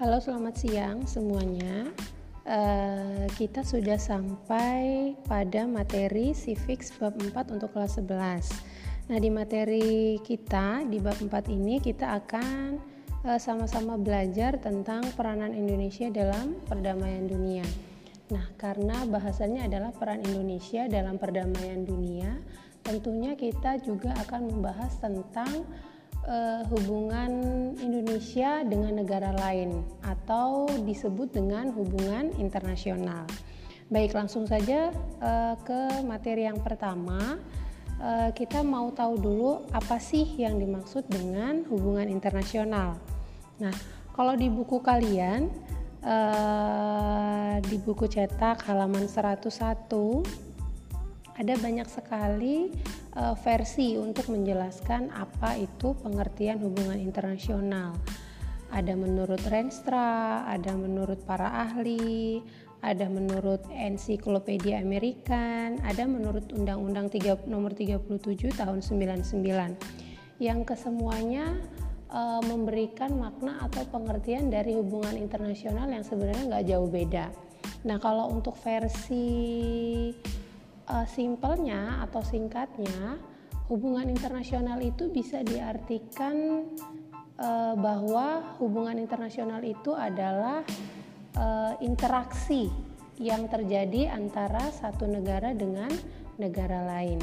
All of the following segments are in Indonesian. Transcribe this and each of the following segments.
Halo, selamat siang semuanya. Uh, kita sudah sampai pada materi civics bab 4 untuk kelas 11. Nah, di materi kita di bab 4 ini kita akan uh, sama-sama belajar tentang peranan Indonesia dalam perdamaian dunia. Nah, karena bahasannya adalah peran Indonesia dalam perdamaian dunia, tentunya kita juga akan membahas tentang uh, hubungan Indonesia dengan negara lain atau disebut dengan hubungan internasional. Baik, langsung saja uh, ke materi yang pertama. Uh, kita mau tahu dulu apa sih yang dimaksud dengan hubungan internasional. Nah, kalau di buku kalian uh, di buku cetak halaman 101 ada banyak sekali uh, versi untuk menjelaskan apa itu pengertian hubungan internasional. Ada menurut Renstra, ada menurut para ahli, ada menurut Ensiklopedia Amerikan, ada menurut Undang-Undang nomor 37 tahun 99 yang kesemuanya uh, memberikan makna atau pengertian dari hubungan internasional yang sebenarnya nggak jauh beda. Nah kalau untuk versi uh, simpelnya atau singkatnya hubungan internasional itu bisa diartikan uh, bahwa hubungan internasional itu adalah uh, interaksi yang terjadi antara satu negara dengan negara lain.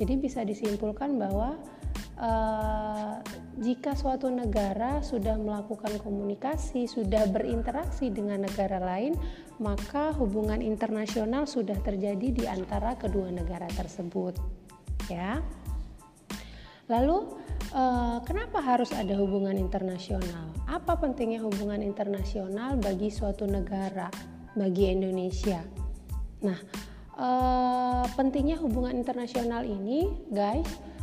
Jadi bisa disimpulkan bahwa uh, jika suatu negara sudah melakukan komunikasi, sudah berinteraksi dengan negara lain, maka hubungan internasional sudah terjadi di antara kedua negara tersebut. Ya. Lalu, uh, kenapa harus ada hubungan internasional? Apa pentingnya hubungan internasional bagi suatu negara, bagi Indonesia? Nah, uh, pentingnya hubungan internasional ini, guys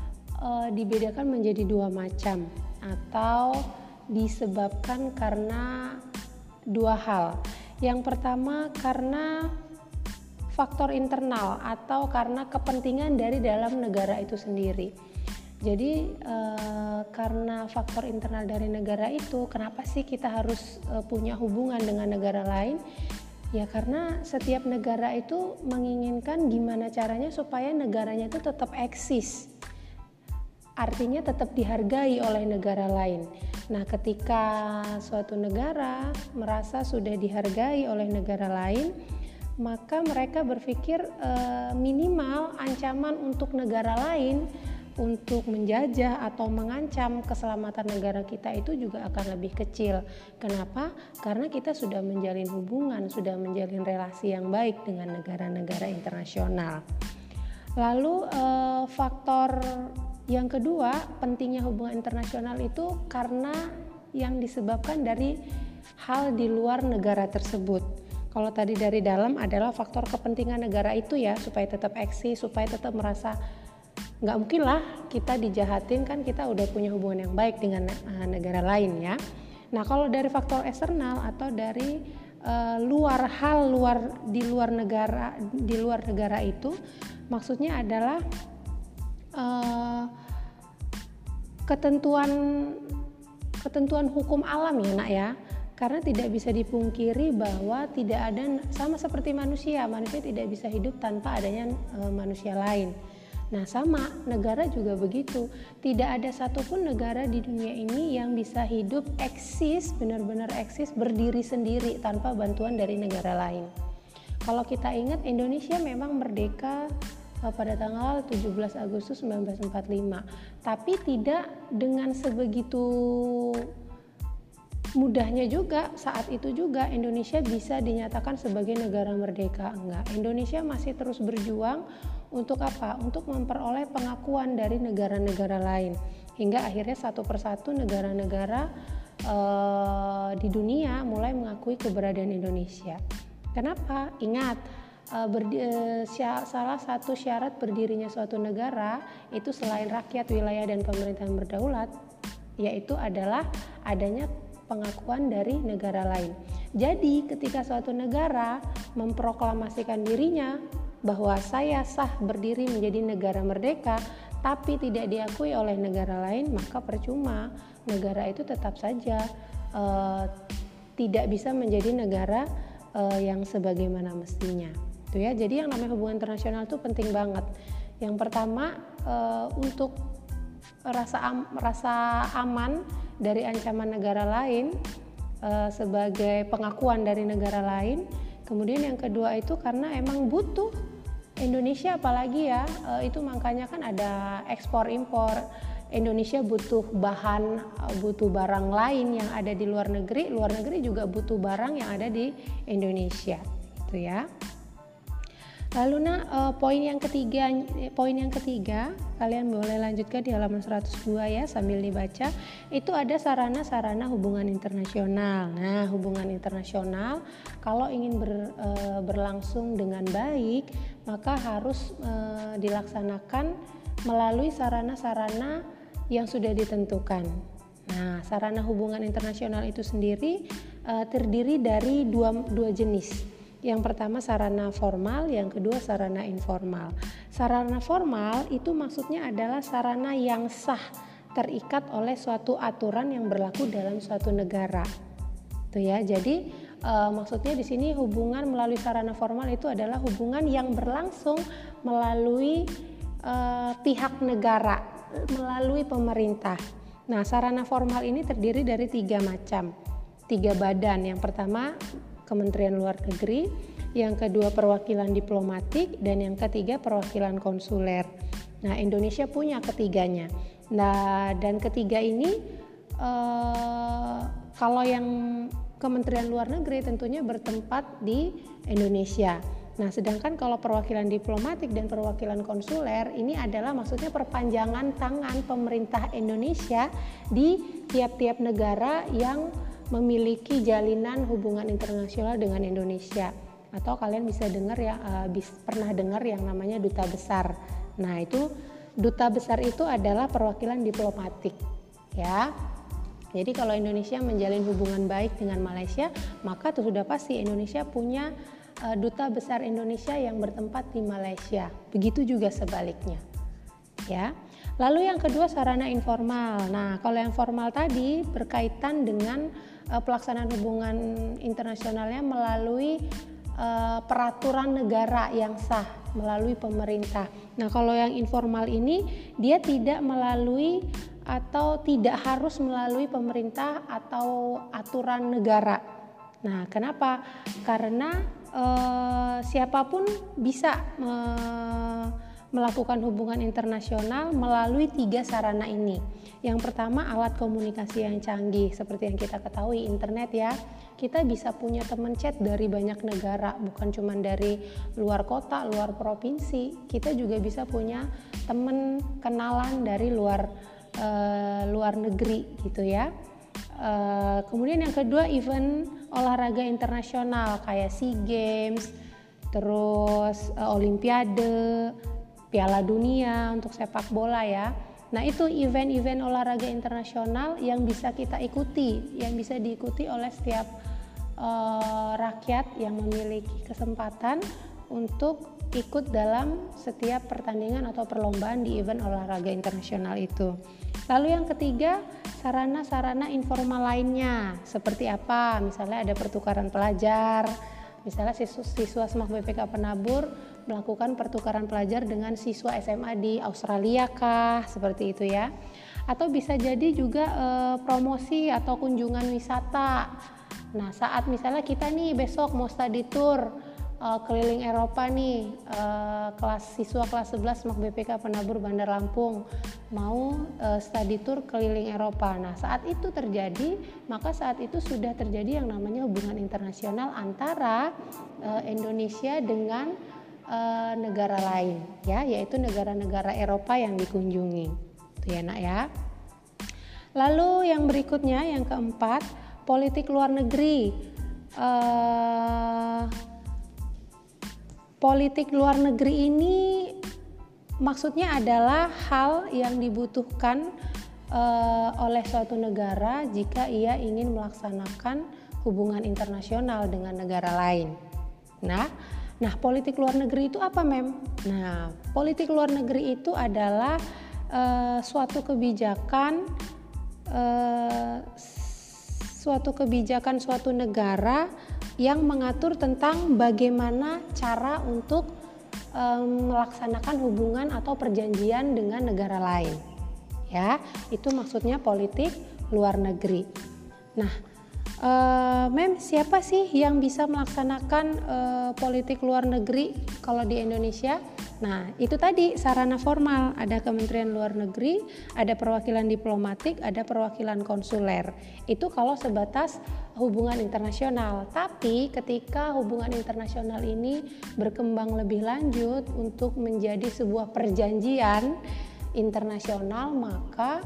uh, dibedakan menjadi dua macam atau disebabkan karena dua hal. Yang pertama karena faktor internal atau karena kepentingan dari dalam negara itu sendiri. Jadi uh, karena faktor internal dari negara itu, kenapa sih kita harus uh, punya hubungan dengan negara lain? Ya karena setiap negara itu menginginkan gimana caranya supaya negaranya itu tetap eksis artinya tetap dihargai oleh negara lain. Nah, ketika suatu negara merasa sudah dihargai oleh negara lain, maka mereka berpikir e, minimal ancaman untuk negara lain untuk menjajah atau mengancam keselamatan negara kita itu juga akan lebih kecil. Kenapa? Karena kita sudah menjalin hubungan, sudah menjalin relasi yang baik dengan negara-negara internasional. Lalu eh, faktor yang kedua, pentingnya hubungan internasional itu karena yang disebabkan dari hal di luar negara tersebut. Kalau tadi dari dalam adalah faktor kepentingan negara itu ya supaya tetap eksis, supaya tetap merasa nggak mungkin lah kita dijahatin kan kita udah punya hubungan yang baik dengan uh, negara lain ya. Nah kalau dari faktor eksternal atau dari uh, luar hal luar di luar negara di luar negara itu maksudnya adalah uh, ketentuan ketentuan hukum alam ya nak ya. Karena tidak bisa dipungkiri bahwa tidak ada sama seperti manusia manusia tidak bisa hidup tanpa adanya e, manusia lain. Nah sama negara juga begitu. Tidak ada satupun negara di dunia ini yang bisa hidup eksis benar-benar eksis berdiri sendiri tanpa bantuan dari negara lain. Kalau kita ingat Indonesia memang merdeka pada tanggal 17 Agustus 1945 tapi tidak dengan sebegitu mudahnya juga saat itu juga Indonesia bisa dinyatakan sebagai negara merdeka. Enggak Indonesia masih terus berjuang untuk apa? Untuk memperoleh pengakuan dari negara-negara lain. Hingga akhirnya satu persatu negara-negara uh, di dunia mulai mengakui keberadaan Indonesia. Kenapa? Ingat berdi, uh, salah satu syarat berdirinya suatu negara itu selain rakyat, wilayah dan pemerintahan berdaulat yaitu adalah adanya pengakuan dari negara lain. Jadi, ketika suatu negara memproklamasikan dirinya bahwa saya sah berdiri menjadi negara merdeka, tapi tidak diakui oleh negara lain, maka percuma negara itu tetap saja uh, tidak bisa menjadi negara uh, yang sebagaimana mestinya. Tuh ya. Jadi yang namanya hubungan internasional itu penting banget. Yang pertama uh, untuk rasa am, rasa aman dari ancaman negara lain uh, sebagai pengakuan dari negara lain. Kemudian yang kedua itu karena emang butuh Indonesia apalagi ya uh, itu makanya kan ada ekspor impor Indonesia butuh bahan butuh barang lain yang ada di luar negeri luar negeri juga butuh barang yang ada di Indonesia itu ya Lalu nah poin yang ketiga poin yang ketiga kalian boleh lanjutkan di halaman 102 ya sambil dibaca itu ada sarana-sarana hubungan internasional. Nah, hubungan internasional kalau ingin ber, uh, berlangsung dengan baik maka harus uh, dilaksanakan melalui sarana-sarana yang sudah ditentukan. Nah, sarana hubungan internasional itu sendiri terdiri dari dua, dua jenis yang pertama sarana formal, yang kedua sarana informal. Sarana formal itu maksudnya adalah sarana yang sah terikat oleh suatu aturan yang berlaku dalam suatu negara. Tuh ya. Jadi e, maksudnya di sini hubungan melalui sarana formal itu adalah hubungan yang berlangsung melalui e, pihak negara, melalui pemerintah. Nah, sarana formal ini terdiri dari tiga macam, tiga badan. Yang pertama Kementerian Luar Negeri, yang kedua perwakilan diplomatik, dan yang ketiga perwakilan konsuler. Nah, Indonesia punya ketiganya. Nah, dan ketiga ini eh, kalau yang Kementerian Luar Negeri tentunya bertempat di Indonesia. Nah, sedangkan kalau perwakilan diplomatik dan perwakilan konsuler ini adalah maksudnya perpanjangan tangan pemerintah Indonesia di tiap-tiap negara yang memiliki jalinan hubungan internasional dengan Indonesia atau kalian bisa dengar ya bis, pernah dengar yang namanya duta besar. Nah, itu duta besar itu adalah perwakilan diplomatik ya. Jadi kalau Indonesia menjalin hubungan baik dengan Malaysia, maka itu sudah pasti Indonesia punya uh, duta besar Indonesia yang bertempat di Malaysia. Begitu juga sebaliknya. Ya. Lalu yang kedua sarana informal. Nah, kalau yang formal tadi berkaitan dengan uh, pelaksanaan hubungan internasionalnya melalui uh, peraturan negara yang sah melalui pemerintah. Nah, kalau yang informal ini dia tidak melalui atau tidak harus melalui pemerintah atau aturan negara. Nah, kenapa? Karena uh, siapa pun bisa uh, melakukan hubungan internasional melalui tiga sarana ini. Yang pertama alat komunikasi yang canggih seperti yang kita ketahui internet ya. Kita bisa punya teman chat dari banyak negara, bukan cuma dari luar kota, luar provinsi. Kita juga bisa punya teman kenalan dari luar uh, luar negeri gitu ya. Uh, kemudian yang kedua event olahraga internasional kayak SEA Games, terus uh, Olimpiade, Piala Dunia untuk sepak bola ya. Nah, itu event-event olahraga internasional yang bisa kita ikuti, yang bisa diikuti oleh setiap uh, rakyat yang memiliki kesempatan untuk ikut dalam setiap pertandingan atau perlombaan di event olahraga internasional itu. Lalu yang ketiga, sarana-sarana informal lainnya seperti apa? Misalnya ada pertukaran pelajar, misalnya siswa, siswa SMAK BPK Penabur melakukan pertukaran pelajar dengan siswa SMA di Australia kah? Seperti itu ya. Atau bisa jadi juga e, promosi atau kunjungan wisata. Nah saat misalnya kita nih besok mau study tour e, keliling Eropa nih e, kelas siswa kelas 11 MAK BPK Penabur Bandar Lampung mau e, study tour keliling Eropa. Nah saat itu terjadi maka saat itu sudah terjadi yang namanya hubungan internasional antara e, Indonesia dengan uh, negara lain ya yaitu negara-negara Eropa yang dikunjungi. Itu ya nak ya. Lalu yang berikutnya yang keempat politik luar negeri. Uh, politik luar negeri ini maksudnya adalah hal yang dibutuhkan uh, oleh suatu negara jika ia ingin melaksanakan hubungan internasional dengan negara lain. Nah, Nah, politik luar negeri itu apa, Mem? Nah, politik luar negeri itu adalah uh, suatu kebijakan uh, suatu kebijakan suatu negara yang mengatur tentang bagaimana cara untuk um, melaksanakan hubungan atau perjanjian dengan negara lain. Ya, itu maksudnya politik luar negeri. Nah, uh, Mem, siapa sih yang bisa melaksanakan uh, politik luar negeri kalau di Indonesia? Nah, itu tadi sarana formal, ada Kementerian Luar Negeri, ada perwakilan diplomatik, ada perwakilan konsuler. Itu kalau sebatas hubungan internasional. Tapi ketika hubungan internasional ini berkembang lebih lanjut untuk menjadi sebuah perjanjian internasional, maka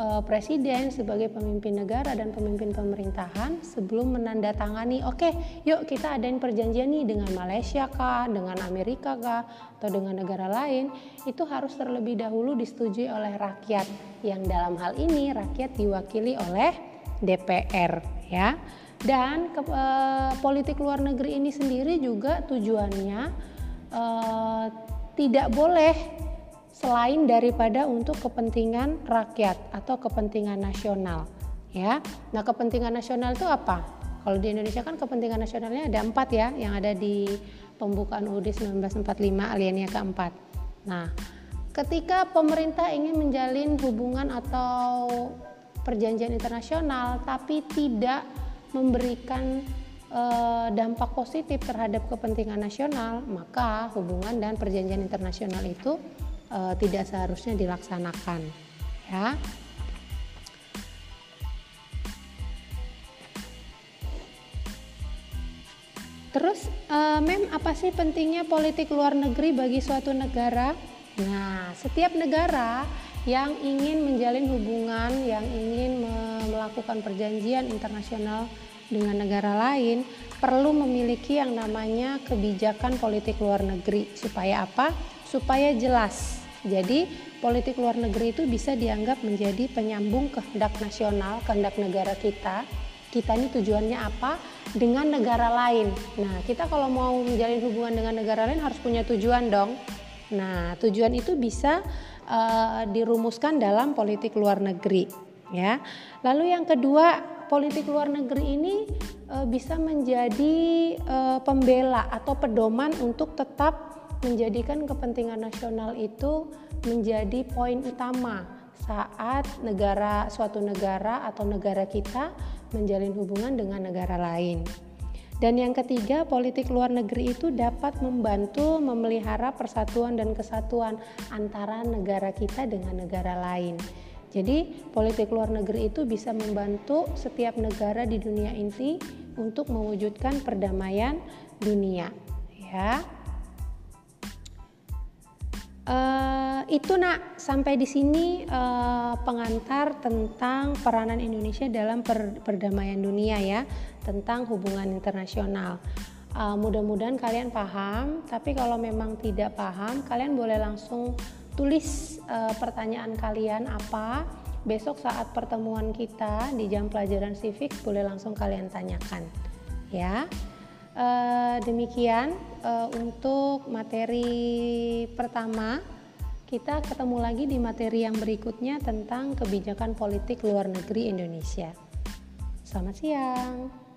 uh, presiden sebagai pemimpin negara dan pemimpin pemerintahan sebelum menandatangani oke okay, yuk kita adain perjanjian nih dengan Malaysia kah dengan Amerika kah atau dengan negara lain itu harus terlebih dahulu disetujui oleh rakyat. Yang dalam hal ini rakyat diwakili oleh DPR ya. Dan ke, uh, politik luar negeri ini sendiri juga tujuannya uh, tidak boleh selain daripada untuk kepentingan rakyat atau kepentingan nasional ya. Nah kepentingan nasional itu apa? Kalau di Indonesia kan kepentingan nasionalnya ada empat ya yang ada di pembukaan UUD 1945 alinea keempat. Nah ketika pemerintah ingin menjalin hubungan atau perjanjian internasional tapi tidak memberikan eh, dampak positif terhadap kepentingan nasional, maka hubungan dan perjanjian internasional itu e, tidak seharusnya dilaksanakan ya Terus, e, mem apa sih pentingnya politik luar negeri bagi suatu negara? Nah, setiap negara yang ingin menjalin hubungan, yang ingin melakukan perjanjian internasional dengan negara lain, perlu memiliki yang namanya kebijakan politik luar negeri. Supaya apa? Supaya jelas jadi politik luar negeri itu bisa dianggap menjadi penyambung kehendak nasional, kehendak negara kita. Kita ini tujuannya apa dengan negara lain. Nah, kita kalau mau menjalin hubungan dengan negara lain harus punya tujuan dong. Nah, tujuan itu bisa uh, dirumuskan dalam politik luar negeri, ya. Lalu yang kedua, politik luar negeri ini uh, bisa menjadi uh, pembela atau pedoman untuk tetap menjadikan kepentingan nasional itu menjadi poin utama saat negara suatu negara atau negara kita menjalin hubungan dengan negara lain. Dan yang ketiga, politik luar negeri itu dapat membantu memelihara persatuan dan kesatuan antara negara kita dengan negara lain. Jadi, politik luar negeri itu bisa membantu setiap negara di dunia ini untuk mewujudkan perdamaian dunia, ya. Uh, itu nak sampai di sini uh, pengantar tentang peranan Indonesia dalam per, perdamaian dunia ya tentang hubungan internasional. Uh, mudah-mudahan kalian paham, tapi kalau memang tidak paham, kalian boleh langsung tulis uh, pertanyaan kalian apa. Besok saat pertemuan kita di jam pelajaran civic boleh langsung kalian tanyakan ya. Uh, demikian uh, untuk materi pertama. Kita ketemu lagi di materi yang berikutnya tentang kebijakan politik luar negeri Indonesia. Selamat siang.